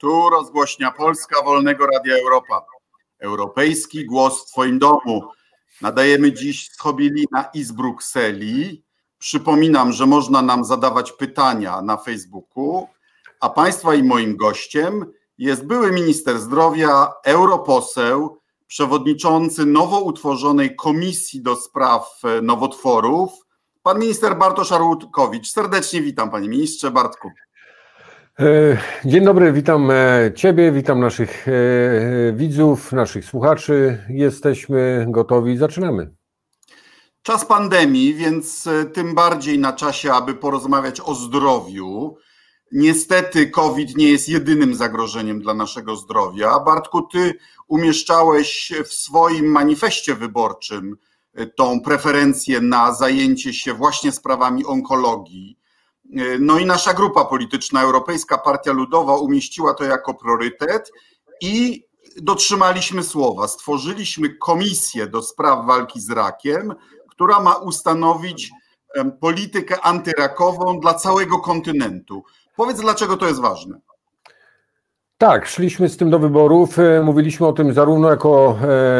Tu rozgłośnia Polska Wolnego Radia Europa. Europejski głos w Twoim domu. Nadajemy dziś z Chobilina i z Brukseli. Przypominam, że można nam zadawać pytania na Facebooku, a Państwa i moim gościem jest były minister zdrowia, europoseł, przewodniczący nowo utworzonej Komisji do Spraw Nowotworów, pan minister Bartosz Arłukowicz. Serdecznie witam, panie ministrze Bartku. E, dzień dobry, witam e, Ciebie, witam naszych e, widzów, naszych słuchaczy. Jesteśmy gotowi, zaczynamy. Czas pandemii, więc tym bardziej na czasie, aby porozmawiać o zdrowiu. Niestety, COVID nie jest jedynym zagrożeniem dla naszego zdrowia. Bartku, ty umieszczałeś w swoim manifestie wyborczym tą preferencję na zajęcie się właśnie sprawami onkologii. No i nasza grupa polityczna, Europejska Partia Ludowa, umieściła to jako priorytet i dotrzymaliśmy słowa. Stworzyliśmy komisję do spraw walki z rakiem, która ma ustanowić politykę antyrakową dla całego kontynentu. Powiedz, dlaczego to jest ważne? Tak, szliśmy z tym do wyborów. E, mówiliśmy o tym zarówno jako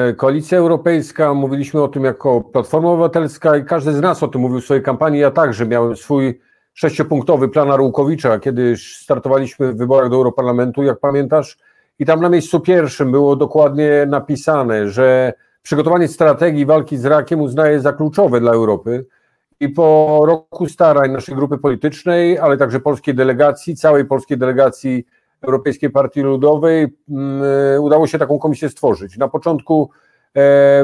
e, Koalicja Europejska, mówiliśmy o tym jako Platforma Obywatelska i każdy z nas o tym mówił w swojej kampanii. Ja także miałem swój sześciopunktowy plan Arłukowicza, kiedy startowaliśmy w wyborach do Europarlamentu, jak pamiętasz, i tam na miejscu pierwszym było dokładnie napisane, że przygotowanie strategii walki z rakiem uznaje za kluczowe dla Europy. I po roku starań naszej grupy politycznej, ale także polskiej delegacji, całej polskiej delegacji Europejskiej Partii Ludowej, mm, udało się taką komisję stworzyć. Na początku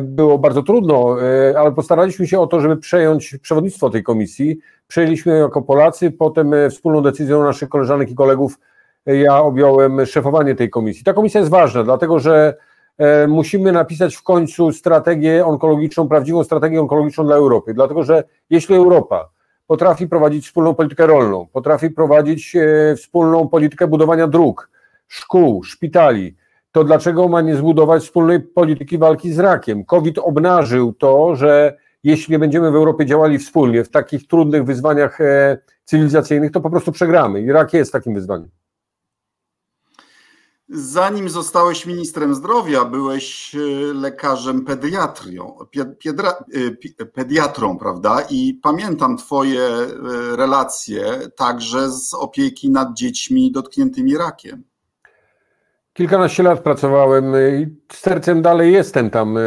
było bardzo trudno, e, ale postaraliśmy się o to, żeby przejąć przewodnictwo tej komisji przejęliśmy jako Polacy, potem e, wspólną decyzją naszych koleżanek i kolegów e, ja objąłem szefowanie tej komisji. Ta komisja jest ważna, dlatego że e, musimy napisać w końcu strategię onkologiczną, prawdziwą strategię onkologiczną dla Europy, dlatego że jeśli Europa potrafi prowadzić wspólną politykę rolną, potrafi prowadzić wspólną politykę budowania dróg, szkół, szpitali, to dlaczego ma nie zbudować wspólnej polityki walki z rakiem? COVID obnażył to, że jeśli nie będziemy w Europie działali wspólnie w takich trudnych wyzwaniach e, cywilizacyjnych, to po prostu przegramy. Irak jest takim wyzwaniem. Zanim zostałeś ministrem zdrowia, byłeś e, lekarzem pediatrią, piedra, e, pediatrą, prawda? I pamiętam Twoje relacje także z opieki nad dziećmi dotkniętymi rakiem. Kilkanaście lat pracowałem y, i sercem dalej jestem tam y,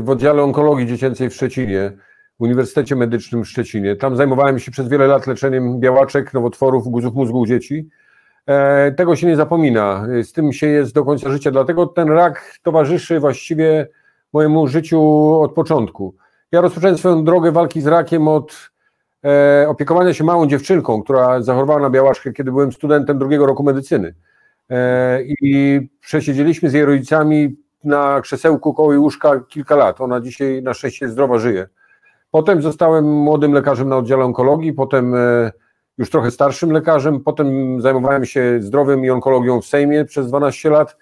w oddziale onkologii dziecięcej w Szczecinie, w Uniwersytecie Medycznym w Szczecinie. Tam zajmowałem się przez wiele lat leczeniem białaczek, nowotworów, guzów mózgu u dzieci. E, tego się nie zapomina, z tym się jest do końca życia, dlatego ten rak towarzyszy właściwie mojemu życiu od początku. Ja rozpocząłem swoją drogę walki z rakiem od e, opiekowania się małą dziewczynką, która zachorowała na białaczkę, kiedy byłem studentem drugiego roku medycyny. E, i przesiedzieliśmy z jej rodzicami na krzesełku koło łóżka kilka lat. Ona dzisiaj na szczęście zdrowa żyje. Potem zostałem młodym lekarzem na oddziale onkologii, potem e, już trochę starszym lekarzem, potem zajmowałem się zdrowiem i onkologią w Sejmie przez 12 lat,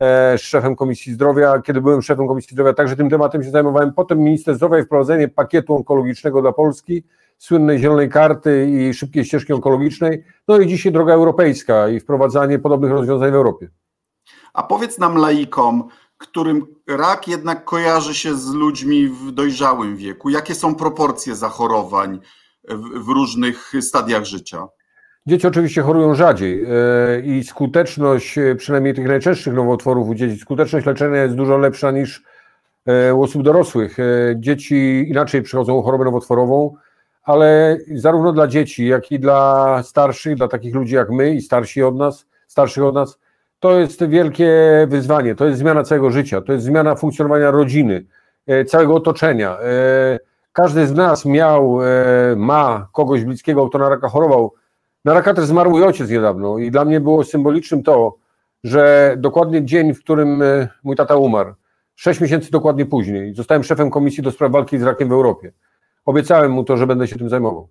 e, szefem Komisji Zdrowia. Kiedy byłem szefem Komisji Zdrowia, także tym tematem się zajmowałem. Potem minister zdrowia i wprowadzenie pakietu onkologicznego dla Polski słynnej zielonej karty i szybkiej ścieżki onkologicznej, no i dzisiaj droga europejska i wprowadzanie podobnych rozwiązań w Europie. A powiedz nam laikom, którym rak jednak kojarzy się z ludźmi w dojrzałym wieku, jakie są proporcje zachorowań w, różnych stadiach życia? Dzieci oczywiście chorują rzadziej e, i skuteczność, e, przynajmniej tych najczęstszych nowotworów u dzieci, skuteczność leczenia jest dużo lepsza niż e, u osób dorosłych. Dzieci inaczej przychodzą chorobę nowotworową, ale zarówno dla dzieci, jak i dla starszych, dla takich ludzi jak my i starsi od nas, starszych od nas, to jest wielkie wyzwanie, to jest zmiana całego życia, to jest zmiana funkcjonowania rodziny, e, całego otoczenia. E, każdy z nas miał, e, ma kogoś bliskiego, kto na raka chorował. Na raka też zmarł mój ojciec niedawno i dla mnie było symbolicznym to, że dokładnie dzień, w którym mój tata umarł, sześć miesięcy dokładnie później, zostałem szefem Komisji do Spraw Walki z Rakiem w Europie obiecałem mu to, że będę się tym zajmował.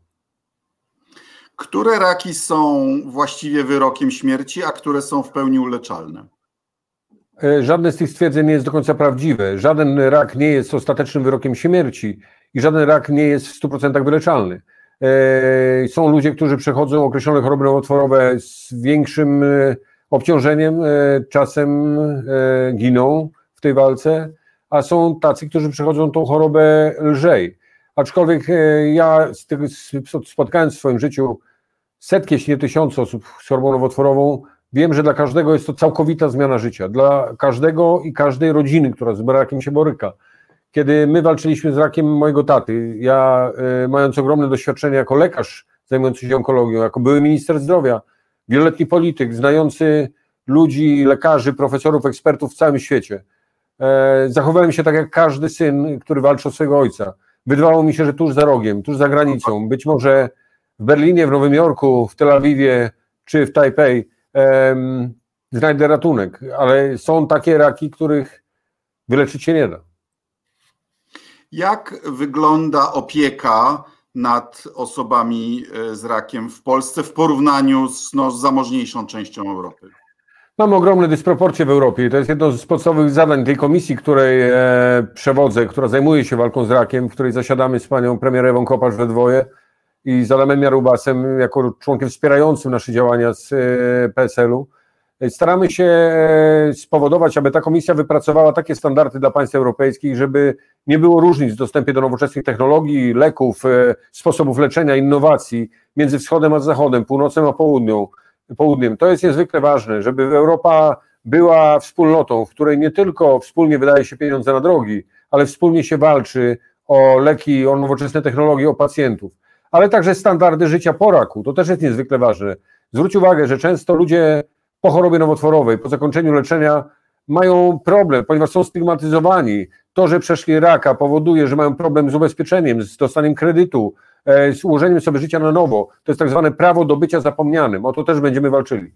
Które raki są właściwie wyrokiem śmierci, a które są w pełni uleczalne? E, żadne z tych stwierdzeń nie jest do końca prawdziwe. Żaden rak nie jest ostatecznym wyrokiem śmierci i żaden rak nie jest w 100% wyleczalny. E, są ludzie, którzy przechodzą określone choroby nowotworowe z większym e, obciążeniem, czasem giną w tej walce, a są tacy, którzy przechodzą tą chorobę lżej. Aczkolwiek ja spotkałem w swoim życiu setki, jeśli nie tysiące osób z chorobą nowotworową, wiem, że dla każdego jest to całkowita zmiana życia. Dla każdego i każdej rodziny, która z rakiem się boryka. Kiedy my walczyliśmy z rakiem mojego taty, ja y, mając ogromne doświadczenie jako lekarz zajmujący się onkologią, jako były minister zdrowia, wieloletni polityk, znający ludzi, lekarzy, profesorów, ekspertów w całym świecie, e, zachowałem się tak jak każdy syn, który walczy o swojego ojca. Wydawało mi się, że tuż za rogiem, tuż za granicą, być może w Berlinie, w Nowym Jorku, w Tel Awiwie czy w Tajpej znajdę ratunek, ale są takie raki, których wyleczyć się nie da. Jak wygląda opieka nad osobami e, z rakiem w Polsce w porównaniu z, no, z zamożniejszą częścią Europy? Mamy ogromne dysproporcje w Europie to jest jedno z podstawowych zadań tej komisji, której e, przewodzę, która zajmuje się walką z rakiem, w której zasiadamy z panią premier Ewą Kopacz we dwoje i z Adamem Jarubasem jako członkiem wspierającym nasze działania z e, PSL-u. Staramy się e, spowodować, aby ta komisja wypracowała takie standardy dla państw europejskich, żeby nie było różnic w dostępie do nowoczesnych technologii, leków, e, sposobów leczenia, innowacji między wschodem a zachodem, północem a południą, południem. To jest niezwykle ważne, żeby Europa była wspólnotą, w której nie tylko wspólnie wydaje się pieniądze na drogi, ale wspólnie się walczy o leki, o nowoczesne technologie, o pacjentów, ale także standardy życia po raku. To też jest niezwykle ważne. Zwróć uwagę, że często ludzie po chorobie nowotworowej, po zakończeniu leczenia mają problem, ponieważ są stygmatyzowani. To, że przeszli raka powoduje, że mają problem z ubezpieczeniem, z dostaniem kredytu, z ułożeniem sobie życia na nowo. To jest tak zwane prawo do bycia zapomnianym. O to też będziemy walczyli.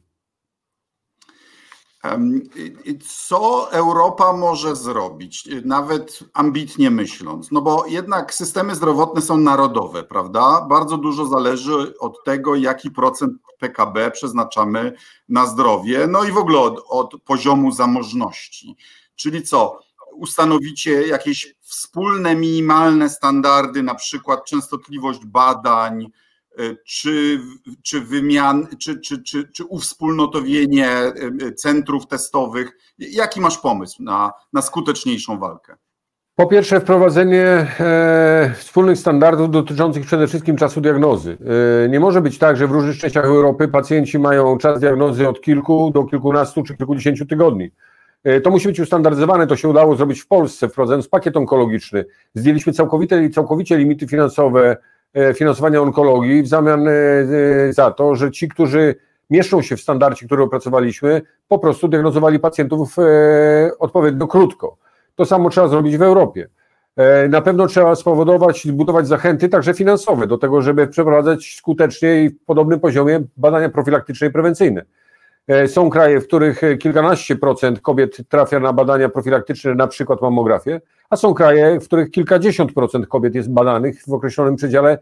Co Europa może zrobić, nawet ambitnie myśląc? No bo jednak systemy zdrowotne są narodowe, prawda? Bardzo dużo zależy od tego, jaki procent PKB przeznaczamy na zdrowie, no i w ogóle od, od poziomu zamożności. Czyli co? Ustanowicie jakieś wspólne, minimalne standardy, na przykład częstotliwość badań, y, czy, czy wymian, czy, czy, czy, czy uwspólnotowienie y, centrów testowych. Jaki masz pomysł na, na skuteczniejszą walkę? Po pierwsze, wprowadzenie e, wspólnych standardów dotyczących przede wszystkim czasu diagnozy. E, nie może być tak, że w różnych częściach Europy pacjenci mają czas diagnozy od kilku do kilkunastu czy kilkudziesięciu tygodni. E, to musi być ustandaryzowane, to się udało zrobić w Polsce, wprowadzając pakiet onkologiczny. Zdjęliśmy całkowite, całkowicie limity finansowe e, finansowania onkologii w zamian e, za to, że ci, którzy mieszczą się w standardzie, który opracowaliśmy, po prostu diagnozowali pacjentów odpowiednio krótko. To samo trzeba zrobić w Europie. Na pewno trzeba spowodować, budować zachęty także finansowe do tego, żeby przeprowadzać skutecznie i w podobnym poziomie badania profilaktyczne i prewencyjne. E, są kraje, w których kilkanaście procent kobiet trafia na badania profilaktyczne, na przykład mammografię, a są kraje, w których kilkadziesiąt procent kobiet jest badanych w określonym przedziale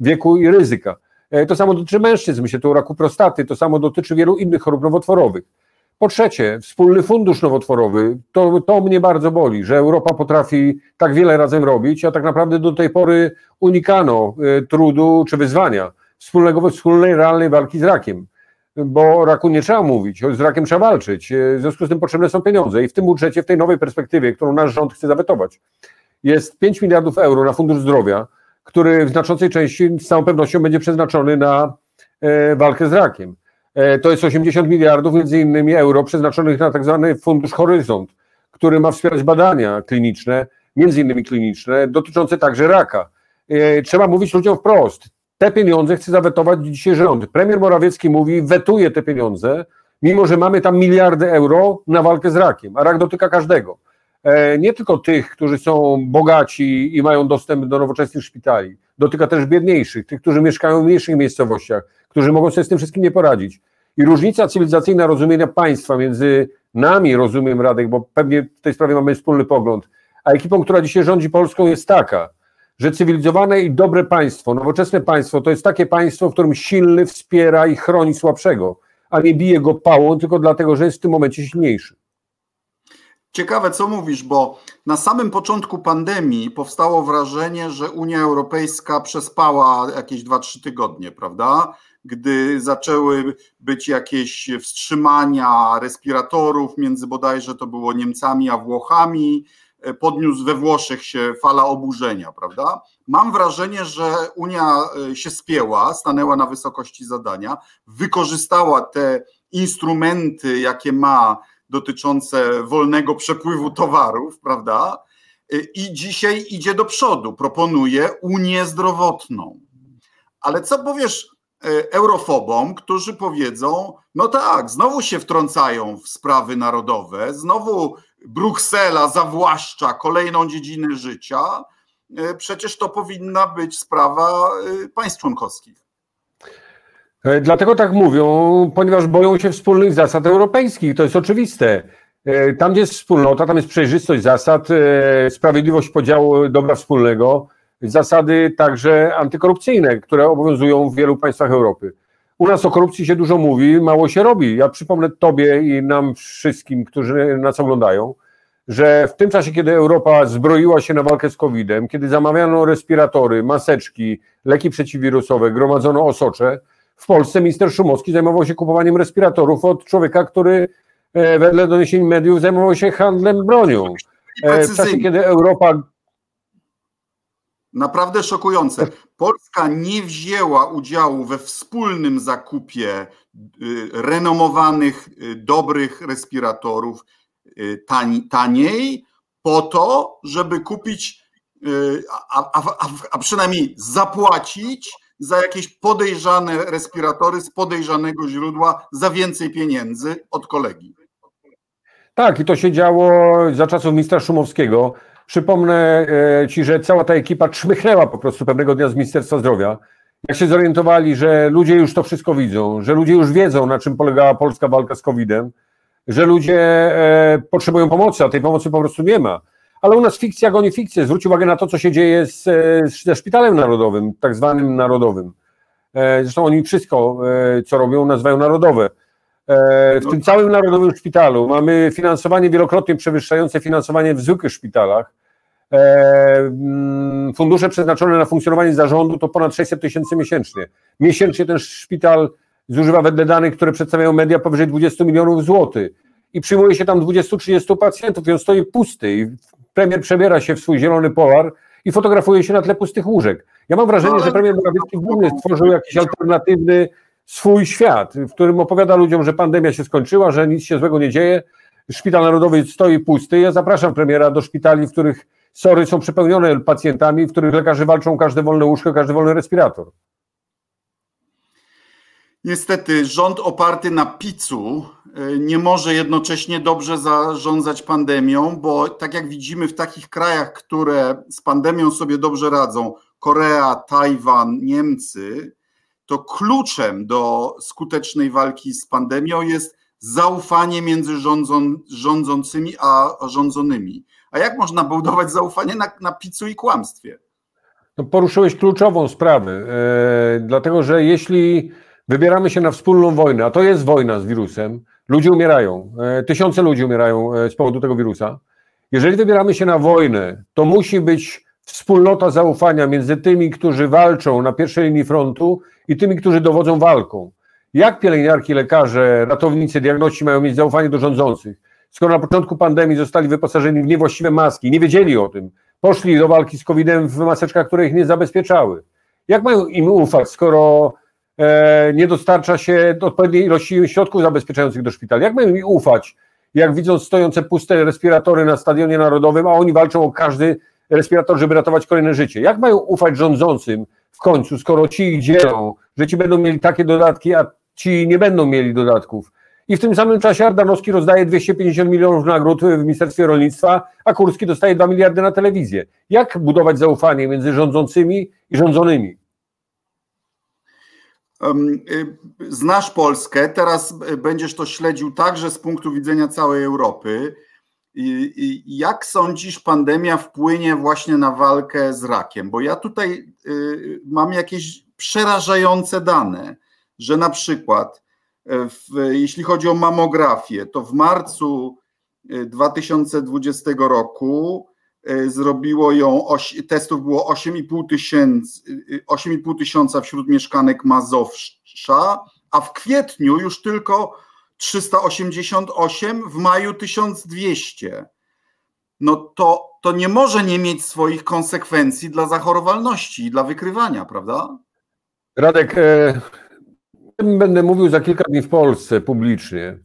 wieku i ryzyka. E, to samo dotyczy mężczyzn, myślę tu o raku prostaty, to samo dotyczy wielu innych chorób nowotworowych. Po trzecie, wspólny fundusz nowotworowy. To, to mnie bardzo boli, że Europa potrafi tak wiele razem robić, a tak naprawdę do tej pory unikano trudu czy wyzwania wspólnego, wspólnej, realnej walki z rakiem. Bo raku nie trzeba mówić, z rakiem trzeba walczyć. Y, w związku z tym potrzebne są pieniądze i w tym budżecie, w tej nowej perspektywie, którą nasz rząd chce zawetować, jest 5 miliardów euro na Fundusz Zdrowia, który w znaczącej części z całą pewnością będzie przeznaczony na y, walkę z rakiem. E, to jest 80 miliardów między innymi euro przeznaczonych na tak zwany fundusz Horyzont, który ma wspierać badania kliniczne, między innymi kliniczne, dotyczące także raka. E, trzeba mówić ludziom wprost. Te pieniądze chce zawetować dzisiaj rząd. Premier Morawiecki mówi, wetuje te pieniądze, mimo że mamy tam miliardy euro na walkę z rakiem, a rak dotyka każdego. E, nie tylko tych, którzy są bogaci i mają dostęp do nowoczesnych szpitali, dotyka też biedniejszych, tych, którzy mieszkają w mniejszych miejscowościach, którzy mogą sobie z tym wszystkim nie poradzić. I różnica cywilizacyjna rozumienia państwa między nami, rozumiem Radek, bo pewnie w tej sprawie mamy wspólny pogląd, a ekipą, która dzisiaj rządzi Polską jest taka, że cywilizowane i dobre państwo, nowoczesne państwo to jest takie państwo, w którym silny wspiera i chroni słabszego, a nie bije go pałą tylko dlatego, że jest w tym momencie silniejszy. Ciekawe, co mówisz, bo na samym początku pandemii powstało wrażenie, że Unia Europejska przespała jakieś 2-3 tygodnie, prawda? gdy zaczęły być jakieś wstrzymania respiratorów między bodajże to było Niemcami a Włochami, podniósł we Włoszech się fala oburzenia, prawda? Mam wrażenie, że Unia e, się spięła, stanęła na wysokości zadania, wykorzystała te instrumenty, jakie ma dotyczące wolnego przepływu towarów, prawda? E, I dzisiaj idzie do przodu, proponuje Unię zdrowotną. Ale co powiesz E, eurofobom, którzy powiedzą: No tak, znowu się wtrącają w sprawy narodowe, znowu Bruksela zawłaszcza kolejną dziedzinę życia. E, przecież to powinna być sprawa e, państw członkowskich. Dlatego tak mówią, ponieważ boją się wspólnych zasad europejskich. To jest oczywiste. Tam, gdzie jest wspólnota, tam jest przejrzystość zasad, sprawiedliwość podziału dobra wspólnego zasady także antykorupcyjne, które obowiązują w wielu państwach Europy. U nas o korupcji się dużo mówi, mało się robi. Ja przypomnę Tobie i nam wszystkim, którzy nas oglądają, że w tym czasie, kiedy Europa zbroiła się na walkę z COVID-em, kiedy zamawiano respiratory, maseczki, leki przeciwwirusowe, gromadzono osocze, w Polsce minister Szumowski zajmował się kupowaniem respiratorów od człowieka, który e, wedle doniesień mediów zajmował się handlem bronią. E, w czasie, kiedy Europa Naprawdę szokujące. Polska nie wzięła udziału we wspólnym zakupie y, renomowanych, y, dobrych respiratorów y, taniej, po to, żeby kupić, a, a, a przynajmniej zapłacić za jakieś podejrzane respiratory z podejrzanego źródła za więcej pieniędzy od kolegi. Tak, i to się działo za czasów ministra Szumowskiego. Przypomnę e, Ci, że cała ta ekipa czmychnęła po prostu pewnego dnia z Ministerstwa Zdrowia. Jak się zorientowali, że ludzie już to wszystko widzą, że ludzie już wiedzą, na czym polegała polska walka z COVID-em, że ludzie e, potrzebują pomocy, a tej pomocy po prostu nie ma. Ale u nas fikcja goni fikcję. Zwróć uwagę na to, co się dzieje z, ze szpitalem narodowym, tak zwanym narodowym. E, zresztą oni wszystko, co robią, nazywają narodowe. W tym całym narodowym szpitalu mamy finansowanie wielokrotnie przewyższające finansowanie w zwykłych szpitalach. E, mm, fundusze przeznaczone na funkcjonowanie zarządu to ponad 600 tysięcy miesięcznie. Miesięcznie ten szpital zużywa wedle danych, które przedstawiają media, powyżej 20 milionów złotych i przyjmuje się tam 20-30 pacjentów i on stoi pusty i premier przebiera się w swój zielony polar i fotografuje się na tle pustych łóżek. Ja mam wrażenie, że premier Morawiecki ogóle stworzył jakiś alternatywny swój świat, w którym opowiada ludziom, że pandemia się skończyła, że nic się złego nie dzieje, szpital narodowy stoi pusty. Ja zapraszam premiera do szpitali, w których sory są przepełnione pacjentami, w których lekarze walczą każde wolne łóżko, każdy wolny respirator. Niestety rząd oparty na pizzu e, nie może jednocześnie dobrze zarządzać pandemią, bo tak jak widzimy w takich krajach, które z pandemią sobie dobrze radzą, Korea, Tajwan, Niemcy, to kluczem do skutecznej walki z pandemią jest zaufanie między rządzą, rządzącymi a rządzonymi. A jak można budować zaufanie na, na pizzu i kłamstwie? No, poruszyłeś kluczową sprawę, e, dlatego że jeśli wybieramy się na wspólną wojnę, a to jest wojna z wirusem, ludzie umierają, e, tysiące ludzi umierają e, z powodu tego wirusa. Jeżeli wybieramy się na wojnę, to musi być wspólnota zaufania między tymi, którzy walczą na pierwszej linii frontu i tymi, którzy dowodzą walką. Jak pielęgniarki, lekarze, ratownicy, diagności mają mieć zaufanie do rządzących? Skoro na początku pandemii zostali wyposażeni w niewłaściwe maski, nie wiedzieli o tym, poszli do walki z COVID-em w maseczkach, które ich nie zabezpieczały. Jak mają im ufać, skoro e, nie dostarcza się odpowiedniej ilości środków zabezpieczających do szpitali? Jak mają im ufać, jak widzą stojące puste respiratory na stadionie narodowym, a oni walczą o każdy respirator, żeby ratować kolejne życie? Jak mają ufać rządzącym w końcu, skoro ci ich dzielą, że ci będą mieli takie dodatki, a ci nie będą mieli dodatków? I w tym samym czasie Ardanowski rozdaje 250 milionów nagród w Ministerstwie Rolnictwa, a Kurski dostaje 2 miliardy na telewizję. Jak budować zaufanie między rządzącymi i rządzonymi? Y, znasz Polskę, teraz będziesz to śledził także z punktu widzenia całej Europy. Jak sądzisz, pandemia wpłynie właśnie na walkę z rakiem? Bo ja tutaj y, mam jakieś przerażające dane, że na przykład jeśli chodzi o mamografię, to w marcu 2020 e, roku zrobiło ją, testów było 8,5 tysiąca, 8,5 tysiąca wśród mieszkanek Mazowsza, a w kwietniu już tylko 388, w maju 1200. No to, to nie może nie mieć swoich konsekwencji dla zachorowalności i dla wykrywania, prawda? Radek, e, będę mówił za kilka dni w Polsce publicznie.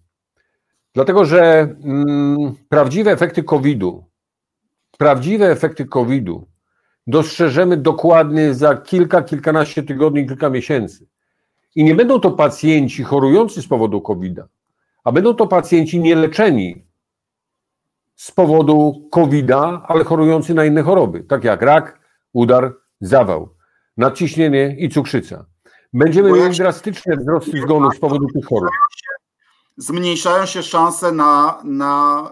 Dlatego, że mm, prawdziwe efekty COVID-u, prawdziwe efekty COVID-u dostrzeżemy dokładnie za kilka, kilkanaście tygodni, kilka miesięcy. I nie będą to pacjenci chorujący z powodu COVID-a, a będą to pacjenci nieleczeni z powodu COVID-a, ale chorujący na inne choroby, tak jak rak, udar, zawał, nadciśnienie i cukrzyca. Będziemy mieli drastyczne wzrosty zgonów z powodu tych chorób. Zmniejszają się szanse na, na,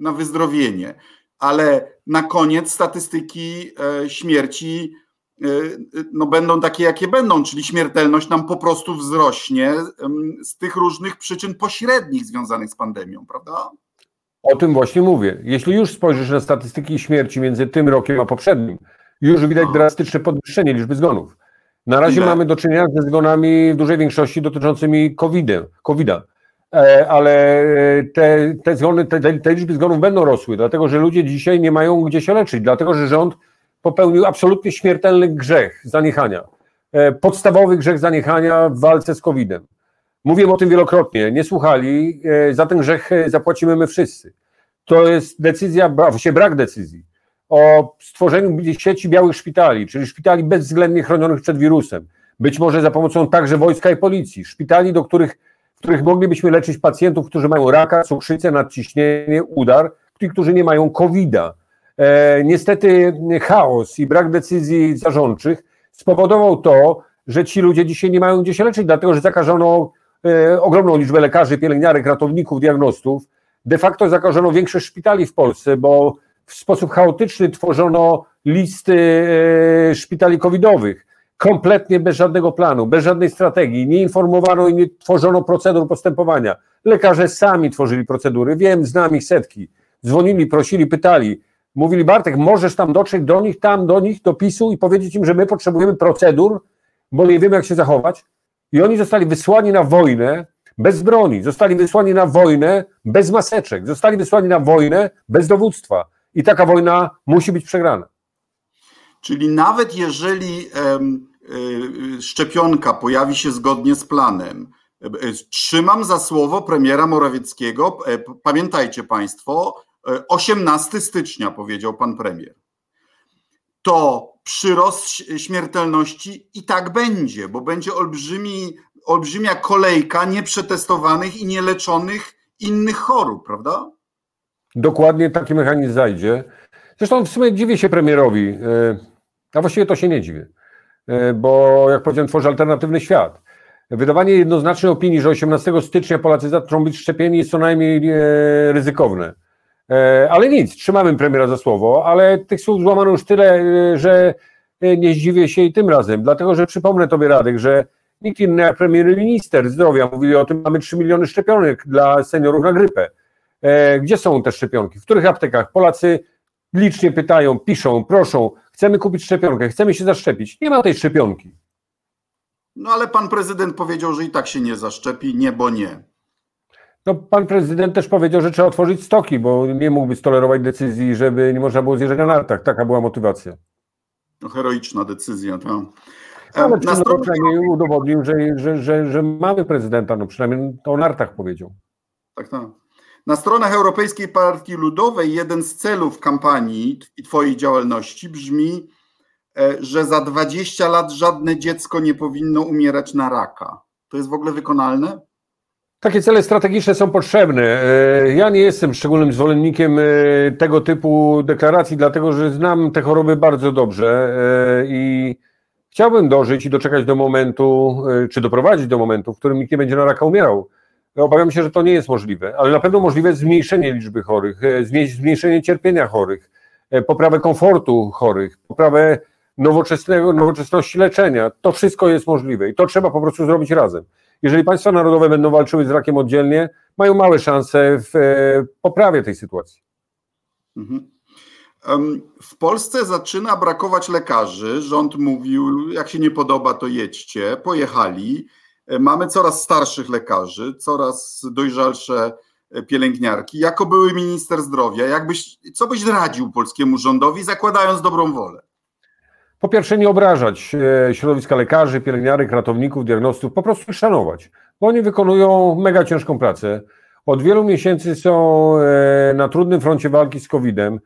na wyzdrowienie, ale na koniec statystyki e, śmierci e, no będą takie, jakie będą, czyli śmiertelność nam po prostu wzrośnie z tych różnych przyczyn pośrednich związanych z pandemią, prawda? O tym właśnie mówię. Jeśli już spojrzysz na statystyki śmierci między tym rokiem a poprzednim, już widać no. drastyczne podwyższenie liczby zgonów. Na razie Ile? mamy do czynienia ze zgonami w dużej większości dotyczącymi COVID-a, COVID e, ale te, te, zgony, te, te liczby zgonów będą rosły, dlatego że ludzie dzisiaj nie mają gdzie się leczyć, dlatego że rząd popełnił absolutnie śmiertelny grzech zaniechania. E, podstawowy grzech zaniechania w walce z COVID-em. Mówiłem o tym wielokrotnie, nie słuchali, e, za ten grzech zapłacimy my wszyscy. To jest decyzja, właściwie brak decyzji o stworzeniu sieci białych szpitali, czyli szpitali bezwzględnie chronionych przed wirusem, być może za pomocą także wojska i policji, szpitali, do których, w których moglibyśmy leczyć pacjentów, którzy mają raka, cukrzycę, nadciśnienie, udar, i którzy nie mają COVID-a. E, niestety chaos i brak decyzji zarządczych spowodował to, że ci ludzie dzisiaj nie mają gdzie się leczyć, dlatego że zakażono e, ogromną liczbę lekarzy, pielęgniarek, ratowników, diagnostów. De facto zakażono większość szpitali w Polsce, bo w sposób chaotyczny tworzono listy e, szpitali covidowych, kompletnie bez żadnego planu, bez żadnej strategii, nie informowano i nie tworzono procedur postępowania. Lekarze sami tworzyli procedury, wiem, znam ich setki. Dzwonili, prosili, pytali. Mówili, Bartek, możesz tam dotrzeć do nich, tam do nich, do PiSu i powiedzieć im, że my potrzebujemy procedur, bo nie wiemy, jak się zachować. I oni zostali wysłani na wojnę bez broni, zostali wysłani na wojnę bez maseczek, zostali wysłani na wojnę bez dowództwa i taka wojna musi być przegrana. Czyli nawet jeżeli y, szczepionka pojawi się zgodnie z planem, e, trzymam za słowo premiera Morawieckiego, e, pamiętajcie Państwo, 18 e, stycznia powiedział pan premier. To przyrost śmiertelności i tak będzie, bo będzie olbrzymi, olbrzymia kolejka nieprzetestowanych i nieleczonych innych chorób, prawda? Dokładnie taki mechanizm zajdzie. Zresztą w sumie dziwię się premierowi, e, a właściwie to się nie dziwię, e, bo jak powiedziałem, tworzy alternatywny świat. Wydawanie jednoznacznej opinii, że 18 stycznia Polacy zaczną być szczepieni jest co najmniej e, ryzykowne. Ale nic, trzymamy premiera za słowo, ale tych słów złamano już tyle, że nie zdziwię się i tym razem, dlatego że przypomnę Tobie Radek, że nikt inny jak premier minister zdrowia mówili o tym, mamy 3 miliony szczepionek dla seniorów na grypę. E, gdzie są te szczepionki? W których aptekach? Polacy licznie pytają, piszą, proszą, chcemy kupić szczepionkę, chcemy się zaszczepić. Nie ma tej szczepionki. No ale pan prezydent powiedział, że i tak się nie zaszczepi, nie, bo nie. No, pan prezydent też powiedział, że trzeba otworzyć stoki, bo nie mógłby stolerować decyzji, żeby nie można było zjeżdżać na nartach. Taka była motywacja. No, heroiczna decyzja, tak. Ale na stronie... przynajmniej udowodnił, że, że, że, że mamy prezydenta, no przynajmniej o nartach powiedział. Tak, tak. Na stronach Europejskiej Partii Ludowej jeden z celów kampanii i Twojej działalności brzmi, e, że za 20 lat żadne dziecko nie powinno umierać na raka. To jest w ogóle wykonalne? Takie cele strategiczne są potrzebne. E, ja nie jestem szczególnym zwolennikiem e, tego typu deklaracji, dlatego że znam te choroby bardzo dobrze i chciałbym dożyć i doczekać do momentu, czy doprowadzić do momentu, w którym nikt nie będzie na raka umierał. Obawiam się, że to nie jest możliwe, ale na pewno możliwe jest zmniejszenie liczby chorych, e, zmniejszenie cierpienia chorych, e, poprawę komfortu chorych, poprawę nowoczesnego, nowoczesności leczenia. To wszystko jest możliwe i to trzeba po prostu zrobić razem. Jeżeli państwa narodowe będą walczyły z rakiem oddzielnie, mają małe szanse w e, poprawie tej sytuacji. Mhm. W Polsce zaczyna brakować lekarzy. Rząd mówił, jak się nie podoba, to jedźcie. Pojechali. E, mamy coraz starszych lekarzy, coraz dojrzalsze e, pielęgniarki. Jako były minister zdrowia, jakbyś, co byś radził polskiemu rządowi, zakładając dobrą wolę? Po pierwsze, nie obrażać e, środowiska lekarzy, pielęgniarek, ratowników, diagnostów, po prostu szanować, bo oni wykonują mega ciężką pracę. Od wielu miesięcy są na trudnym froncie walki z COVID-em.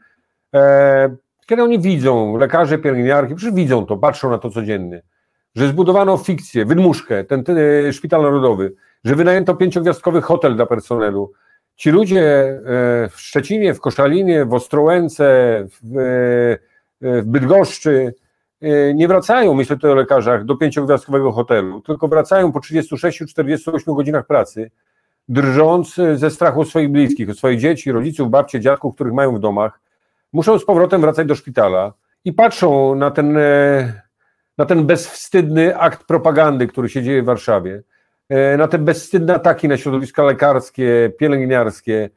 Kiedy oni widzą, lekarze, pielęgniarki, przecież widzą to, patrzą na to codziennie że zbudowano fikcję, wydmuszkę, ten, ten e, szpital narodowy, że wynajęto pięciogwiazdkowy hotel dla personelu. Ci ludzie e, w Szczecinie, w Koszalinie, w Ostrołęce, w, e, w Bydgoszczy nie wracają, myślę tutaj o lekarzach, do pięciogwiazdkowego hotelu, tylko wracają po 36-48 godzinach pracy, drżąc ze strachu o swoich bliskich, o swoich dzieci, rodziców, babcie, dziadków, których mają w domach. Muszą z powrotem wracać do szpitala i patrzą na ten na ten bezwstydny akt propagandy, który się dzieje w Warszawie, e, na te bezwstydne ataki na środowiska lekarskie, pielęgniarskie,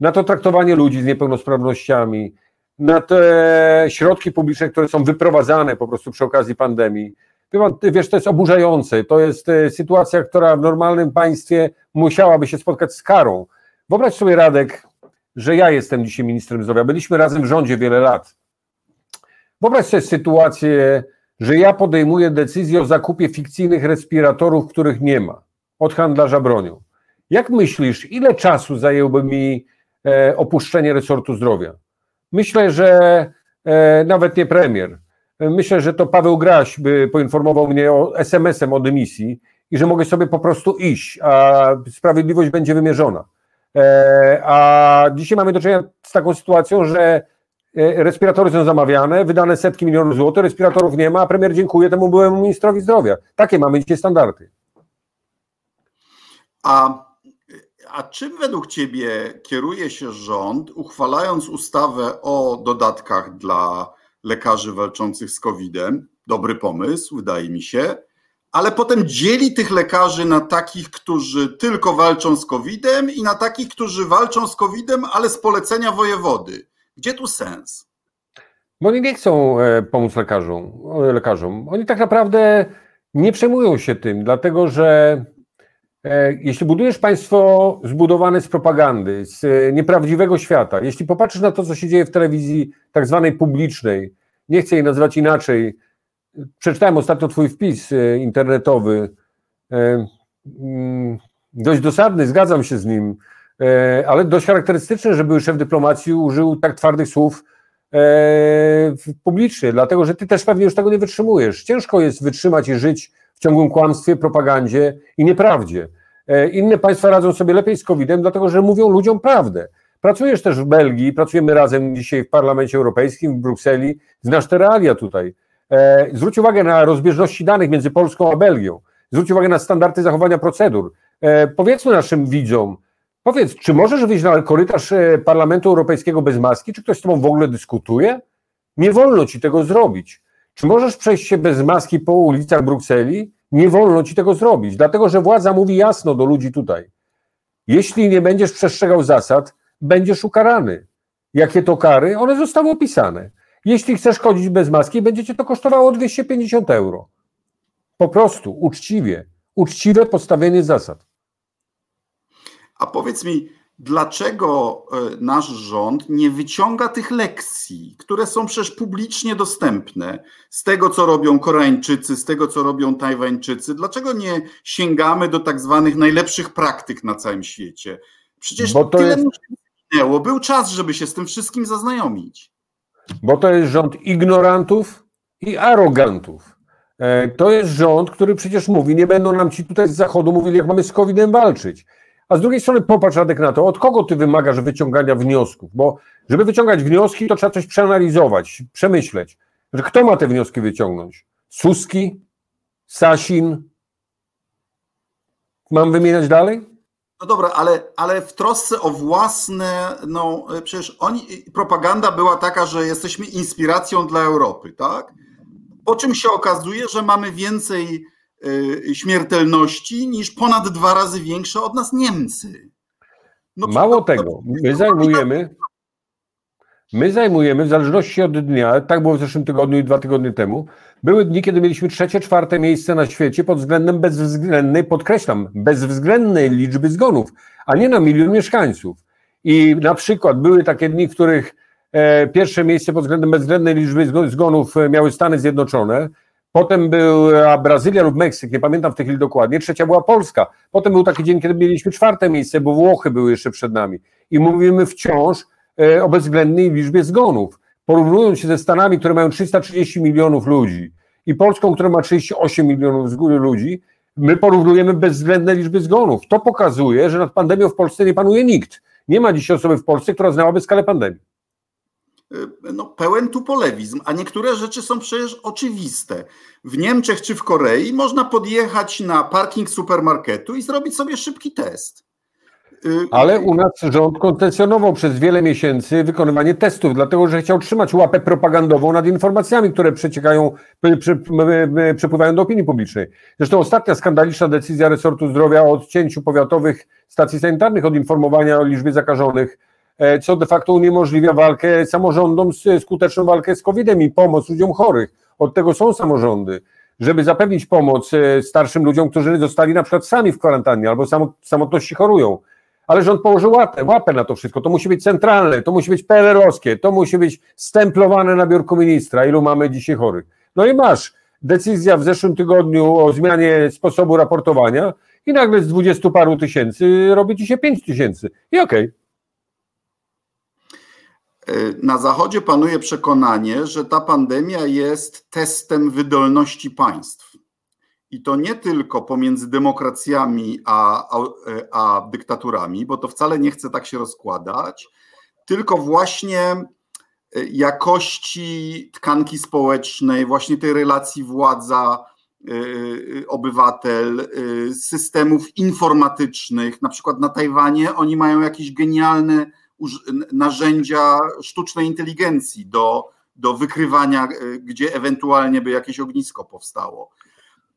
na to traktowanie ludzi z niepełnosprawnościami, na te środki publiczne, które są wyprowadzane po prostu przy okazji pandemii. Wiesz, to jest oburzające. To jest e, sytuacja, która w normalnym państwie musiałaby się spotkać z karą. Wyobraź sobie, Radek, że ja jestem dzisiaj ministrem zdrowia. Byliśmy razem w rządzie wiele lat. Wyobraź sobie sytuację, że ja podejmuję decyzję o zakupie fikcyjnych respiratorów, których nie ma, od handlarza bronią. Jak myślisz, ile czasu zajęłoby mi e, opuszczenie resortu zdrowia? Myślę, że e, nawet nie premier. Myślę, że to Paweł Graś by poinformował mnie o SMS-em o dymisji i że mogę sobie po prostu iść, a sprawiedliwość będzie wymierzona. E, a dzisiaj mamy do czynienia z taką sytuacją, że respiratory są zamawiane, wydane setki milionów złotych, respiratorów nie ma, a premier dziękuję temu byłemu ministrowi zdrowia. Takie mamy dzisiaj standardy. A, a czym według Ciebie kieruje się rząd, uchwalając ustawę o dodatkach dla lekarzy walczących z COVID-em? Dobry pomysł, wydaje mi się, ale potem dzieli tych lekarzy na takich, którzy tylko walczą z COVID-em i na takich, którzy walczą z COVID-em, ale z polecenia wojewody. Gdzie tu sens? Bo oni nie chcą e, pomóc lekarzom, lekarzom. Oni tak naprawdę nie przejmują się tym, dlatego że e, jeśli budujesz państwo zbudowane z propagandy, z e, nieprawdziwego świata, jeśli popatrzysz na to, co się dzieje w telewizji tak zwanej publicznej, nie chcę jej nazywać inaczej, przeczytałem ostatnio twój wpis internetowy, mm, dość dosadny, zgadzam się z nim, E, ale dość charakterystyczne, że szef dyplomacji użył tak twardych słów e, publicznie, dlatego że ty też pewnie już tego nie wytrzymujesz. Ciężko jest wytrzymać i żyć w ciągłym kłamstwie, propagandzie i nieprawdzie. E, inne państwa radzą sobie lepiej z COVID-em, dlatego że mówią ludziom prawdę. Pracujesz też w Belgii, pracujemy razem dzisiaj w Parlamencie Europejskim, w Brukseli, znasz te realia tutaj. Zwróć uwagę na rozbieżności danych między Polską a Belgią. Zwróć uwagę na standardy zachowania procedur. Powiedzmy naszym widzom, Powiedz, czy możesz wyjść na korytarz e, Parlamentu Europejskiego bez maski? Czy ktoś z tobą w ogóle dyskutuje? Nie wolno ci tego zrobić. Czy możesz przejść się bez maski po ulicach Brukseli? Nie wolno ci tego zrobić, dlatego że władza mówi jasno do ludzi tutaj. Jeśli nie będziesz przestrzegał zasad, będziesz ukarany. Jakie to kary? One zostały opisane. Jeśli chcesz chodzić bez maski, będzie cię to kosztowało 250 euro. Po prostu, uczciwie. Uczciwe postawienie zasad. A powiedz mi, dlaczego e, nasz rząd nie wyciąga tych lekcji, które są przecież publicznie dostępne z tego, co robią Koreańczycy, z tego, co robią Tajwańczycy? Dlaczego nie sięgamy do tak zwanych najlepszych praktyk na całym świecie? Przecież Bo to tyle jest... minęło. Był czas, żeby się z tym wszystkim zaznajomić. Bo to jest rząd ignorantów i arogantów. E, to jest rząd, który przecież mówi, nie będą nam ci tutaj z zachodu mówili, jak mamy z COVID-em walczyć. A z drugiej strony popatrz Radek na to, od kogo ty wymagasz wyciągania wniosków, bo żeby wyciągać wnioski, to trzeba coś przeanalizować, przemyśleć. Kto ma te wnioski wyciągnąć? Suski? Sasin? Mam wymieniać dalej? No dobra, ale, ale w trosce o własne, no przecież oni, propaganda była taka, że jesteśmy inspiracją dla Europy, tak? Po czym się okazuje, że mamy więcej śmiertelności niż ponad dwa razy większe od nas Niemcy. No, Mało to, tego, my zajmujemy, My zajmujemy, w zależności od dnia, tak było w zeszłym tygodniu i dwa tygodnie temu, były dni, kiedy mieliśmy trzecie, czwarte miejsce na świecie pod względem bezwzględnej, podkreślam, bezwzględnej liczby zgonów, a nie na milion mieszkańców. I na przykład były takie dni, w których e, pierwsze miejsce pod względem bezwzględnej liczby zgonów e, miały Stany Zjednoczone, potem była Brazylia lub Meksyk, nie pamiętam w tej chwili dokładnie, trzecia była Polska, potem był taki dzień, kiedy mieliśmy czwarte miejsce, bo Włochy były jeszcze przed nami. I mówimy wciąż e, o bezwzględnej liczbie zgonów. Porównując się ze Stanami, które mają 330 milionów ludzi i Polską, która ma 38 milionów ludzi, my porównujemy bezwzględne liczby zgonów. To pokazuje, że nad pandemią w Polsce nie panuje nikt. Nie ma dziś osoby w Polsce, która znałaby skalę pandemii. Y, no, pełen tupolewizm, a niektóre rzeczy są przecież oczywiste. W Niemczech czy w Korei można podjechać na parking supermarketu i zrobić sobie szybki test. Y, Ale u nas rząd kontencjonował przez wiele miesięcy wykonywanie testów, dlatego że chciał trzymać łapę propagandową nad informacjami, które przeciekają, przepływają do opinii publicznej. Zresztą ostatnia skandaliczna decyzja resortu zdrowia o odcięciu powiatowych stacji sanitarnych od informowania o liczbie zakażonych, co de facto uniemożliwia walkę samorządom, skuteczną walkę z COVID-em i pomoc ludziom chorych. Od tego są samorządy żeby zapewnić pomoc e, starszym ludziom, którzy zostali na przykład sami w kwarantannie albo samotności chorują ale rząd położył łapę, łapę na to wszystko. To musi być centralne, to musi być PRL-owskie, to musi być stemplowane na biurku ministra, ilu mamy dzisiaj chorych. No i masz decyzja w zeszłym tygodniu o zmianie sposobu raportowania i nagle z dwudziestu paru tysięcy robi ci się pięć tysięcy. I okej. Okay. Na Zachodzie panuje przekonanie, że ta pandemia jest testem wydolności państw. I to nie tylko pomiędzy demokracjami a, a, a dyktaturami, bo to wcale nie chce tak się rozkładać, tylko właśnie e, jakości tkanki społecznej, właśnie tej relacji władza, e, obywatel, e, systemów informatycznych. Na przykład na Tajwanie oni mają jakieś genialne narzędzia sztucznej inteligencji do, do wykrywania, gdzie ewentualnie by jakieś ognisko powstało.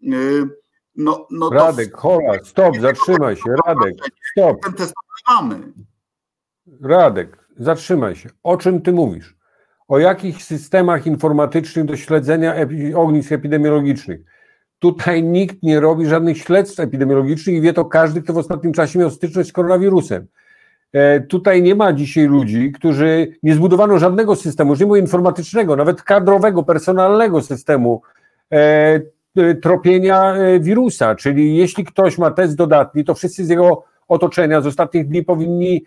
Y, no, no Radek, hola, stop, zatrzymaj się, Radek, stop. Ten test mamy. Radek, zatrzymaj się. O czym ty mówisz? O jakich systemach informatycznych do śledzenia epi ognisk epidemiologicznych? Tutaj nikt nie robi żadnych śledztw epidemiologicznych i wie to każdy, kto w ostatnim czasie miał styczność z koronawirusem. E, tutaj nie ma dzisiaj ludzi, którzy nie zbudowano żadnego systemu, już nie mówię informatycznego, nawet kadrowego, personalnego systemu e, Y, tropienia wirusa, czyli jeśli ktoś ma test dodatni, to wszyscy z jego otoczenia z ostatnich dni powinni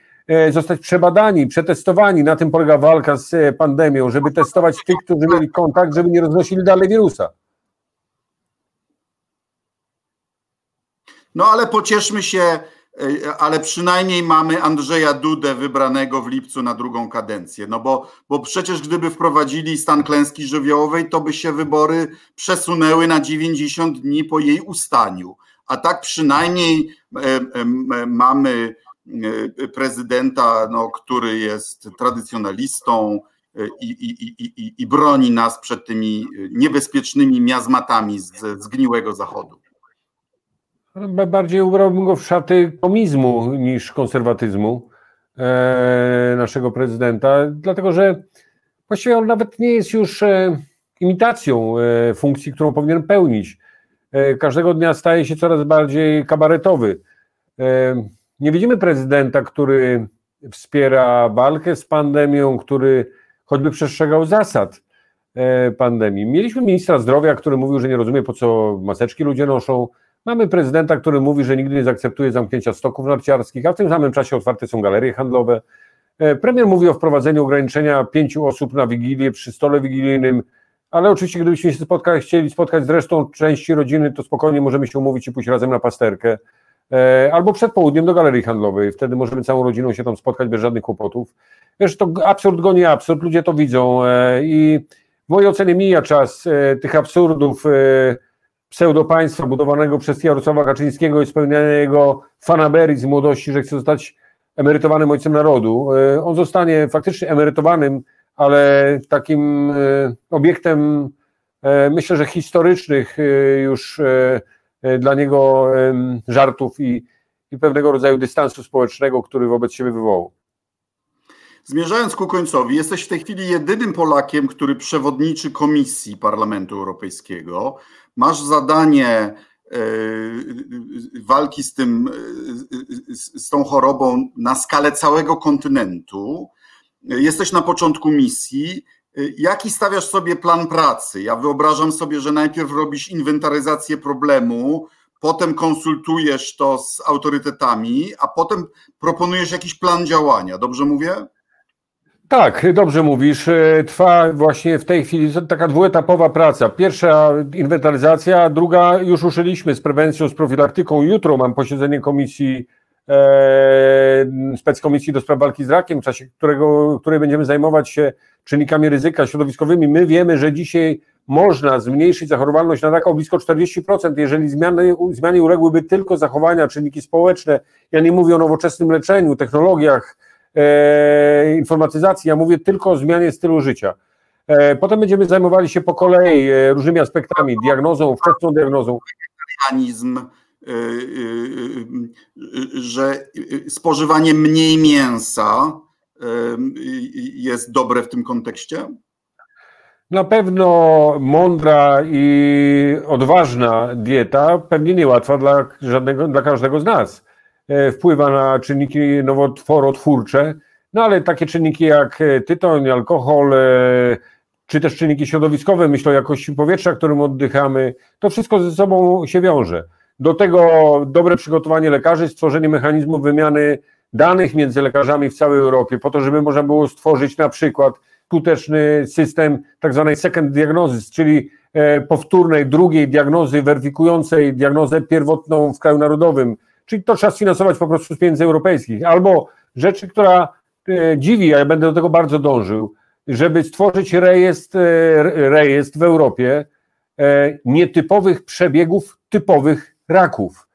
zostać przebadani, przetestowani. Na tym polega walka z pandemią, żeby testować tych, którzy mieli kontakt, żeby nie roznosili dalej wirusa. No ale pocieszmy się E, ale przynajmniej mamy Andrzeja Dudę wybranego w lipcu na drugą kadencję. No bo, bo przecież gdyby wprowadzili stan klęski żywiołowej, to by się wybory przesunęły na 90 dni po jej ustaniu. A tak przynajmniej e, e, mamy prezydenta, no, który jest tradycjonalistą i, i, i, i broni nas przed tymi niebezpiecznymi miazmatami z zgniłego zachodu. Bardziej ubrałbym go w szaty komizmu niż konserwatyzmu e, naszego prezydenta, dlatego że właściwie on nawet nie jest już e, imitacją e, funkcji, którą powinien pełnić. E, każdego dnia staje się coraz bardziej kabaretowy. E, nie widzimy prezydenta, który wspiera walkę z pandemią, który choćby przestrzegał zasad e, pandemii. Mieliśmy ministra zdrowia, który mówił, że nie rozumie, po co maseczki ludzie noszą. Mamy prezydenta, który mówi, że nigdy nie zaakceptuje zamknięcia stoków narciarskich, a w tym samym czasie otwarte są galerie handlowe. E, premier mówi o wprowadzeniu ograniczenia pięciu osób na wigilię przy stole wigilijnym, ale oczywiście gdybyśmy się spotkać, chcieli spotkać z resztą części rodziny, to spokojnie możemy się umówić i pójść razem na pasterkę. E, albo przed południem do galerii handlowej. Wtedy możemy całą rodziną się tam spotkać bez żadnych kłopotów. Wiesz, to absurd goni absurd, ludzie to widzą e, i w mojej ocenie mija czas tych absurdów pseudopaństwa budowanego przez Jarosława Kaczyńskiego i spełniania jego fanaberii z młodości, że chce zostać emerytowanym ojcem narodu. E, on zostanie faktycznie emerytowanym, ale takim e, obiektem, e, myślę, że historycznych już dla niego żartów i, i pewnego rodzaju dystansu społecznego, który wobec siebie wywołał. Zmierzając ku końcowi, jesteś w tej chwili jedynym Polakiem, który przewodniczy Komisji Parlamentu Europejskiego. Masz zadanie e, walki z, tym, e, z tą chorobą na skalę całego kontynentu. Jesteś na początku misji. Jaki stawiasz sobie plan pracy? Ja wyobrażam sobie, że najpierw robisz inwentaryzację problemu, potem konsultujesz to z autorytetami, a potem proponujesz jakiś plan działania. Dobrze mówię? Tak, dobrze mówisz. E, trwa właśnie w tej chwili taka dwuetapowa praca. Pierwsza inwentaryzacja, druga już ruszyliśmy z prewencją, z profilaktyką. Jutro mam posiedzenie komisji, e, speckomisji do spraw walki z rakiem, w czasie którego, której będziemy zajmować się czynnikami ryzyka środowiskowymi. My wiemy, że dzisiaj można zmniejszyć zachorowalność na raka o blisko 40%, jeżeli zmiany, zmiany uległyby tylko zachowania, czynniki społeczne. Ja nie mówię o nowoczesnym leczeniu, technologiach, e, informatyzacji, ja mówię tylko o zmianie stylu życia. E, potem będziemy zajmowali się po kolei e, różnymi aspektami, diagnozą, wczesną diagnozą. Mechanizm, e, że spożywanie mniej mięsa jest dobre w tym kontekście? Na pewno mądra i odważna dieta, pewnie niełatwa dla, żadnego, dla każdego z nas. E, wpływa na czynniki nowotworotwórcze, no ale takie czynniki jak e, tytoń, alkohol, e, czy też czynniki środowiskowe, myślę o jakości powietrza, którym oddychamy, to wszystko ze sobą się wiąże. Do tego dobre przygotowanie lekarzy, stworzenie mechanizmów wymiany danych między lekarzami w całej Europie, po to, żeby można było stworzyć na przykład skuteczny system tak zwanej second diagnosis, czyli powtórnej, drugiej diagnozy weryfikującej diagnozę pierwotną w kraju narodowym, czyli to trzeba sfinansować po prostu z pieniędzy europejskich, albo rzeczy, która e, dziwi, a ja będę do tego bardzo dążył, żeby stworzyć rejestr, e, rejestr w Europie nietypowych przebiegów typowych raków.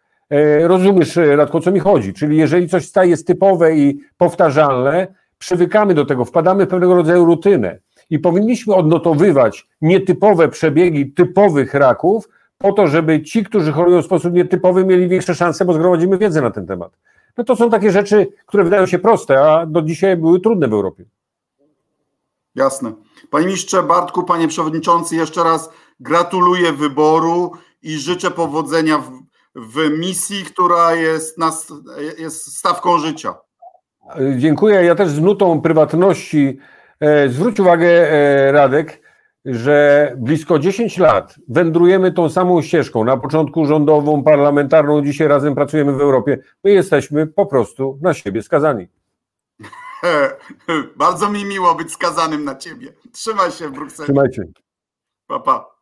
Rozumiesz, Radko, o co mi chodzi? Czyli jeżeli coś staje typowe i powtarzalne, przywykamy do tego, wpadamy w pewnego rodzaju rutynę i powinniśmy odnotowywać nietypowe przebiegi typowych raków, po to, żeby ci, którzy chorują w sposób nietypowy, mieli większe szanse, bo zgromadzimy wiedzę na ten temat. No to są takie rzeczy, które wydają się proste, a do dzisiaj były trudne w Europie. Jasne. Panie ministrze Bartku, panie przewodniczący, jeszcze raz gratuluję wyboru i życzę powodzenia w, w misji, która jest, nas, jest stawką życia. Dziękuję. Ja też z nutą prywatności e, zwróć uwagę, e, Radek, że blisko 10 lat wędrujemy tą samą ścieżką. Na początku rządową, parlamentarną, dzisiaj razem pracujemy w Europie. My jesteśmy po prostu na siebie skazani. Bardzo mi miło być skazanym na ciebie. Trzymaj się w Brukseli. Trzymajcie. Pa, pa.